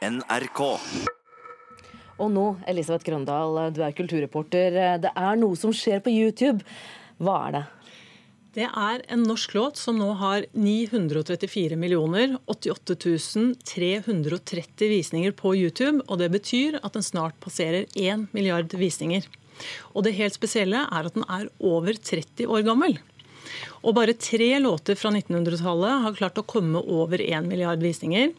NRK. Og nå, Elisabeth Grøndal, du er kulturreporter. Det er noe som skjer på YouTube. Hva er det? Det er en norsk låt som nå har 934 millioner 88 330 visninger på YouTube. og Det betyr at den snart passerer 1 milliard visninger. Og Det helt spesielle er at den er over 30 år gammel. Og bare tre låter fra 1900-tallet har klart å komme over én milliard visninger.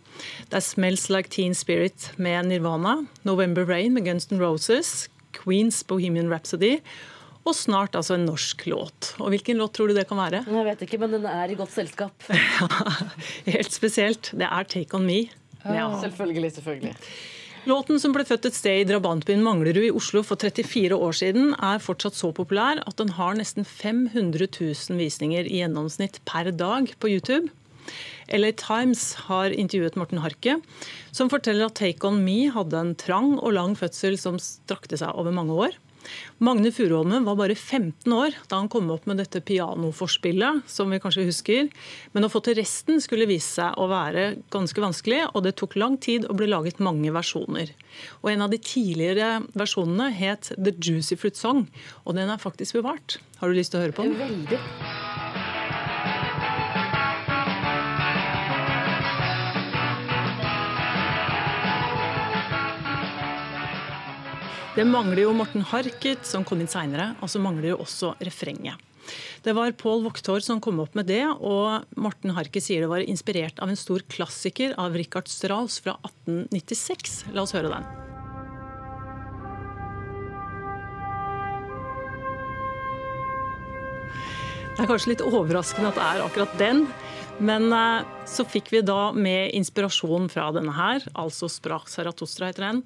Det er 'Smells Like Teen Spirit' med Nirvana, 'November Rain' med Guns N' Roses, Queens Bohemian Rhapsody og snart altså en norsk låt. Og Hvilken låt tror du det kan være? Jeg vet ikke, men den er i godt selskap. Helt spesielt. Det er 'Take On Me'. Ja, selvfølgelig, selvfølgelig. Låten som ble født et sted i drabantbyen Manglerud i Oslo for 34 år siden, er fortsatt så populær at den har nesten 500 000 visninger i gjennomsnitt per dag på YouTube. LA Times har intervjuet Morten Harket, som forteller at Take On Me hadde en trang og lang fødsel som strakte seg over mange år. Magne Furuholmen var bare 15 år da han kom opp med dette pianoforspillet, som vi kanskje husker. Men å få til resten skulle vise seg å være ganske vanskelig, og det tok lang tid og ble laget mange versjoner. Og En av de tidligere versjonene het The Juicy Fruit Song, og den er faktisk bevart. Har du lyst til å høre på den? Veldig. Det mangler jo Morten Harket, som kom inn seinere, og så mangler jo også refrenget. Det var Pål Voktor som kom opp med det, og Morten Harket sier det var inspirert av en stor klassiker av Richard Strauss fra 1896. La oss høre den. Det er kanskje litt overraskende at det er akkurat den, men eh, så fikk vi da med inspirasjon fra denne her, altså Sprach Zarathustra heter den,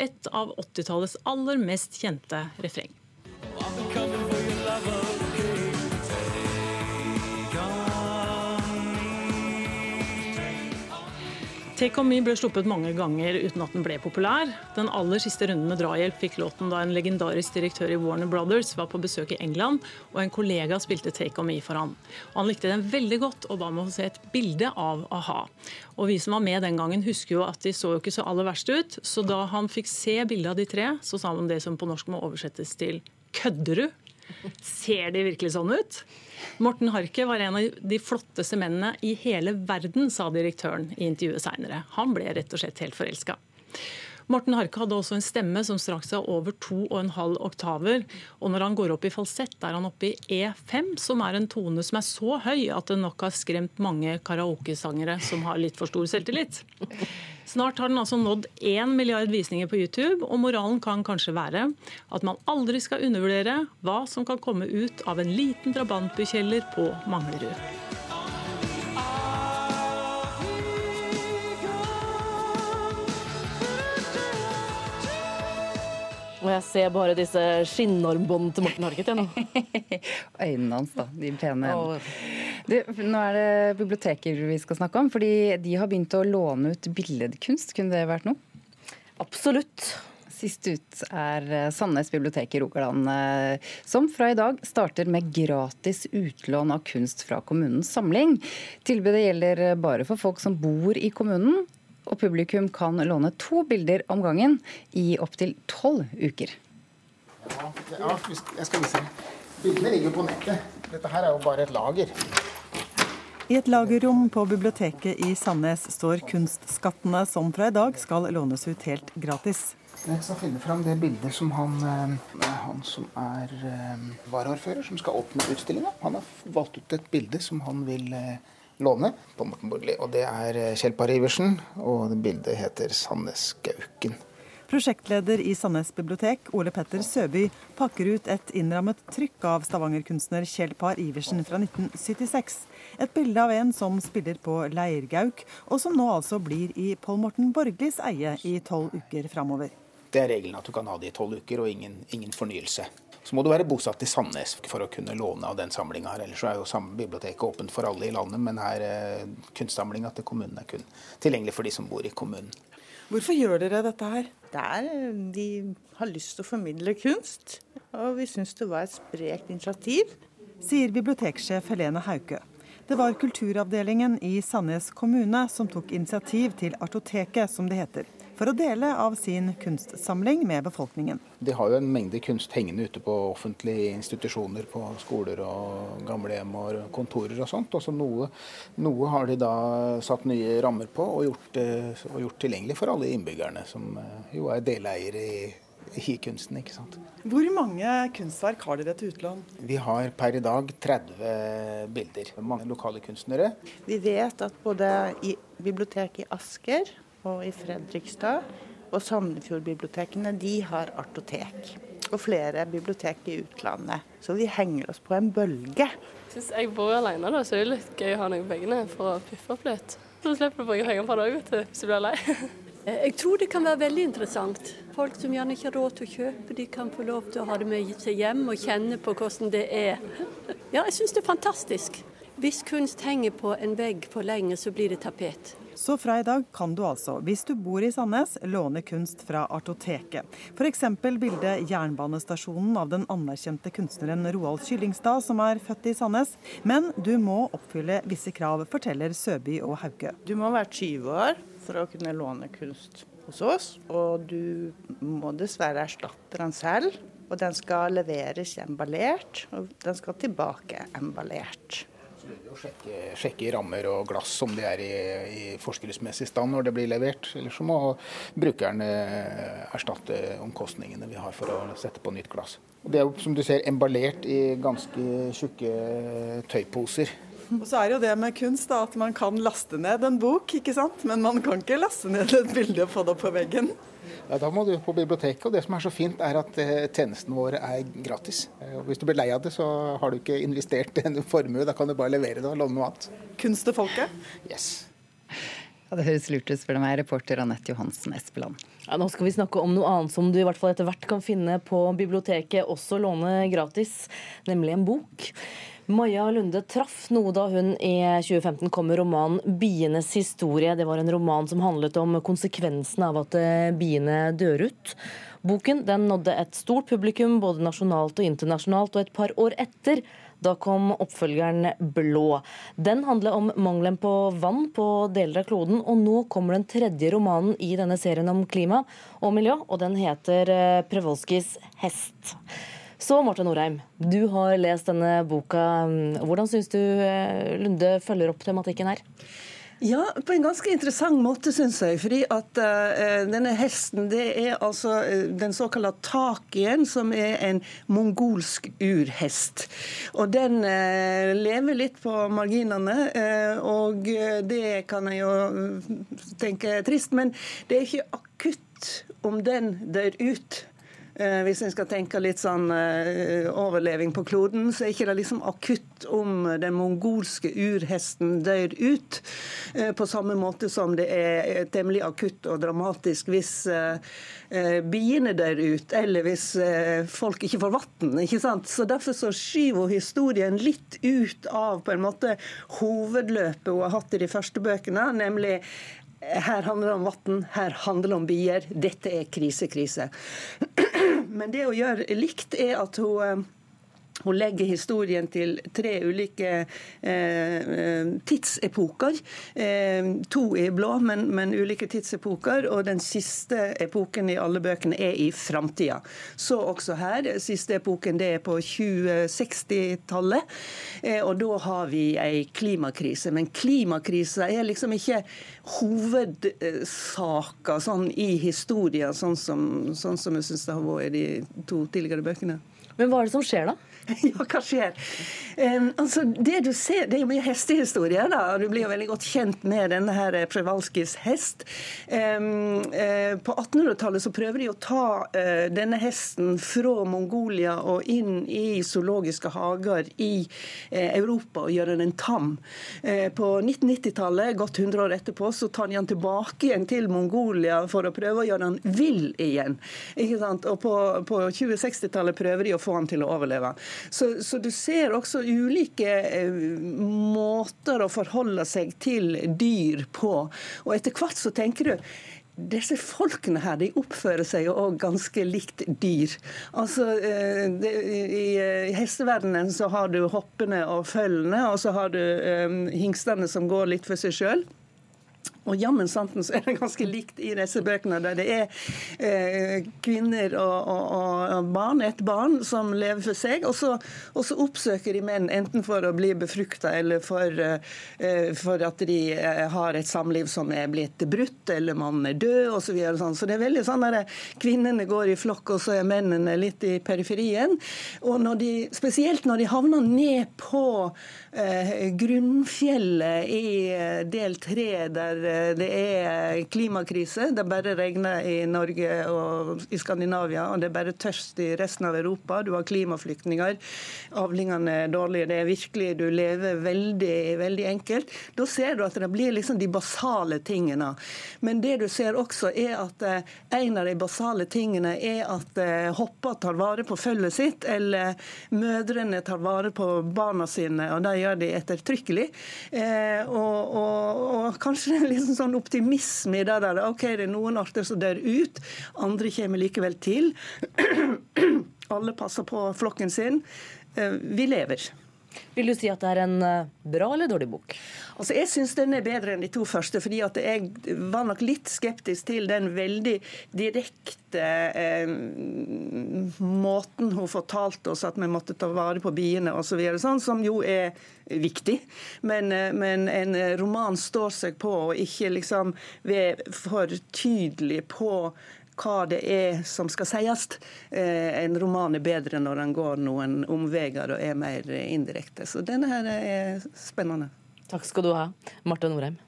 et av 80-tallets aller mest kjente refreng. Take On Me ble sluppet mange ganger uten at den ble populær. Den aller siste runden med drahjelp fikk låten da en legendarisk direktør i Warner Brothers var på besøk i England, og en kollega spilte Take On Me for. Og han likte den veldig godt og ba om å se et bilde av a-ha. Og vi som var med den gangen, husker jo at de så jo ikke så aller verst ut, så da han fikk se bildet av de tre, så sa han det som på norsk må oversettes til 'kødder du'? Ser de virkelig sånn ut? Morten Harket var en av de flotteste mennene i hele verden, sa direktøren i intervjuet seinere. Han ble rett og slett helt forelska. Morten Harke hadde også en stemme som strakk seg over to og en halv oktaver. Og når han går opp i falsett, er han oppe i E5, som er en tone som er så høy at det nok har skremt mange karaokesangere som har litt for stor selvtillit. Snart har den altså nådd én milliard visninger på YouTube, og moralen kan kanskje være at man aldri skal undervurdere hva som kan komme ut av en liten drabantbykjeller på Manglerud. Og jeg ser bare disse skinnormbåndene til Morten Harket jeg nå. Øynene hans, da. De pene Du, nå er det biblioteker vi skal snakke om, fordi de har begynt å låne ut billedkunst. Kunne det vært noe? Absolutt. Sist ut er eh, Sandnes bibliotek i Rogaland, eh, som fra i dag starter med gratis utlån av kunst fra kommunens samling. Tilbudet gjelder bare for folk som bor i kommunen, og publikum kan låne to bilder om gangen i opptil tolv uker. Ja, jeg skal vise. Bildene ligger på nettet. Dette her er jo bare et lager. I et lagerrom på biblioteket i Sandnes står kunstskattene som fra i dag skal lånes ut helt gratis. Jeg skal finne fram det bildet som han, eh, han som er eh, varaordfører, som skal åpne utstillinga. Han har valgt ut et bilde som han vil eh, låne på Morten Borgli. Og det er eh, Kjell Par Iversen, og det bildet heter Sandnes Gauken. Prosjektleder i Sandnes bibliotek, Ole Petter Søby, pakker ut et innrammet trykk av stavangerkunstner Kjell Par Iversen fra 1976. Et bilde av en som spiller på leirgauk, og som nå altså blir i Pål Morten Borglis eie i tolv uker framover. Det er regelen at du kan ha det i tolv uker og ingen, ingen fornyelse så må du være bosatt i Sandnes for å kunne låne av den samlinga her. Ellers er jo samme biblioteket åpent for alle i landet, men her eh, kunstsamlinga til kommunen er kun tilgjengelig for de som bor i kommunen. Hvorfor gjør dere dette her? Der de har lyst til å formidle kunst, og vi syns det var et sprekt initiativ. Sier biblioteksjef Helene Hauke. Det var kulturavdelingen i Sandnes kommune som tok initiativ til Artoteket, som det heter for å dele av sin kunstsamling med befolkningen. De har jo en mengde kunst hengende ute på offentlige institusjoner, på skoler og gamlehjem og kontorer og sånt. Også noe, noe har de da satt nye rammer på og gjort, og gjort tilgjengelig for alle innbyggerne, som eh, jo er deleiere i i kunsten. ikke sant? Hvor mange kunstverk har dere til utlån? Vi har per i dag 30 bilder. Mange lokale kunstnere. Vi vet at både i biblioteket i Asker og i Fredrikstad. Og Sandefjord-bibliotekene de har artotek. Og flere bibliotek i utlandet. Så vi henger oss på en bølge. Hvis jeg bor alene, da, så er det litt gøy å ha noen veggene for å piffe opp litt. Så slipper du å bruke penger på det òg, hvis du blir lei. Jeg tror det kan være veldig interessant. Folk som gjerne ikke har råd til å kjøpe, de kan få lov til å ha det med seg hjem og kjenne på hvordan det er. Ja, jeg syns det er fantastisk. Hvis kunst henger på en vegg for lenge, så blir det tapet. Så fra i dag kan du altså, hvis du bor i Sandnes, låne kunst fra Artoteket. F.eks. bildet 'Jernbanestasjonen' av den anerkjente kunstneren Roald Kyllingstad, som er født i Sandnes. Men du må oppfylle visse krav, forteller Søby og Hauke. Du må være 20 år for å kunne låne kunst hos oss. Og du må dessverre erstatte den selv. Og den skal leveres emballert, og den skal tilbake emballert å sjekke, sjekke rammer og glass om de er i, i forskriftsmessig stand når det blir levert. Eller så må brukeren eh, erstatte omkostningene vi har for å sette på nytt glass. Og det er jo som du ser emballert i ganske tjukke tøyposer. Og så er jo det med kunst da, at man kan laste ned en bok, ikke sant? men man kan ikke laste ned et bilde og få det opp på veggen. Ja, Da må du på biblioteket. og Det som er så fint, er at eh, tjenestene våre er gratis. Eh, og hvis du blir lei av det, så har du ikke investert en formue. Da kan du bare levere det og låne noe annet. Kunst til folket? Yes. Ja, Det høres lurt ut, spør du meg, reporter Anette Johansen Espeland. Ja, nå skal vi snakke om noe annet som du i hvert fall etter hvert kan finne på biblioteket, også låne gratis, nemlig en bok. Maja Lunde traff noe da hun i 2015 kom med romanen 'Bienes historie'. Det var en roman som handlet om konsekvensene av at eh, biene dør ut. Boken den nådde et stort publikum både nasjonalt og internasjonalt, og et par år etter da kom oppfølgeren 'Blå'. Den handler om mangelen på vann på deler av kloden, og nå kommer den tredje romanen i denne serien om klima og miljø, og den heter eh, 'Prevolskis hest'. Så Marte Norheim, du har lest denne boka. Hvordan syns du eh, Lunde følger opp tematikken her? Ja, på en ganske interessant måte, syns jeg. Fordi at uh, denne hesten, det er altså uh, den såkalte takien, som er en mongolsk urhest. Og den uh, lever litt på marginene, og det kan jeg jo tenke er trist. Men det er ikke akutt om den dør ut. Eh, hvis en skal tenke litt sånn eh, overleving på kloden, så er ikke det liksom akutt om den mongolske urhesten dør ut. Eh, på samme måte som det er temmelig akutt og dramatisk hvis biene dør ut, eller hvis folk ikke får vann. Så derfor så skyver historien litt ut av på en måte hovedløpet hun har hatt i de første bøkene, nemlig her handler det om vann, her handler det om bier. Dette er krisekrise. Men det å gjøre likt er at hun eh, hun legger historien til tre ulike eh, eh, tidsepoker. Eh, to i blå, men, men, ulike tidsepoker. Og den siste epoken i alle bøkene er i framtida. Så også her. Siste epoken det er på 2060-tallet. Eh, og da har vi ei klimakrise. Men klimakrisa er liksom ikke hovedsaka sånn i historien, sånn som, sånn som jeg syns det har vært i de to tidligere bøkene. Men hva er det som skjer da? ja, hva skjer? Um, altså, det du ser, det er jo mye hestehistorie. da, Du blir jo veldig godt kjent med denne her Przewalskis hest. Um, uh, på 1800-tallet så prøver de å ta uh, denne hesten fra Mongolia og inn i zoologiske hager i uh, Europa og gjøre den tam. på 1990-tallet, godt 100 år etterpå, så tar de han tilbake igjen til Mongolia for å prøve å gjøre han vill igjen. Ikke sant? Og på, på 2060-tallet prøver de å få han til å overleve. Så, så, du ser også ulike eh, måter å forholde seg til dyr på. Og etter hvert så tenker du disse folkene her de oppfører seg jo òg ganske likt dyr. Altså, eh, i hesteverdenen så har du hoppene og følgene, og så har du um, hingstene som går litt for seg sjøl. Og jammen santen så er det ganske likt i disse bøkene, der det er eh, kvinner og, og, og, barn, et barn, som lever for seg. Og så, og så oppsøker de menn enten for å bli befrukta eller for, eh, for, at de eh, har et samliv som er blitt brutt, eller mannen er død osv. Så, videre, sånn. så det er veldig sånn at kvinnene går i flokk, og så er mennene litt i periferien. Og når de, spesielt når de havner ned på eh, grunnfjellet i eh, del tre, der det er klimakrise. Det bare regner i Norge og i Skandinavia, og det er bare tørst i resten av Europa. Du har klimaflyktninger. Avlingene er dårlige. Det er virkelig Du lever veldig, veldig enkelt. Da ser du at det blir liksom de basale tingene. Men det du ser også, er at eh, en av de basale tingene er at hoppa tar vare på følget sitt, eller mødrene tar vare på barna sine, og det gjør de ettertrykkelig. Eh, og, og, og kanskje det er liksom sånn optimisme i det der. OK, det er noen arter som dør ut, andre kommer likevel til. Alle passer på flokken sin. Eh, vi lever. Vil du si at det er en eh, bra eller dårlig bok? Altså, Jeg syns den er bedre enn de to første, fordi at jeg var nok litt skeptisk til den veldig direkte eh, måten hun fortalte oss at vi måtte ta vare på biene osv., så sånn, som jo er viktig. Men, eh, men, en roman står seg på å ikke liksom være for tydelig på hva det er som skal sies. Eh, en roman er bedre når den går noen omveier og er mer indirekte. Så denne her er spennende. Takk skal du ha, Marte Norheim.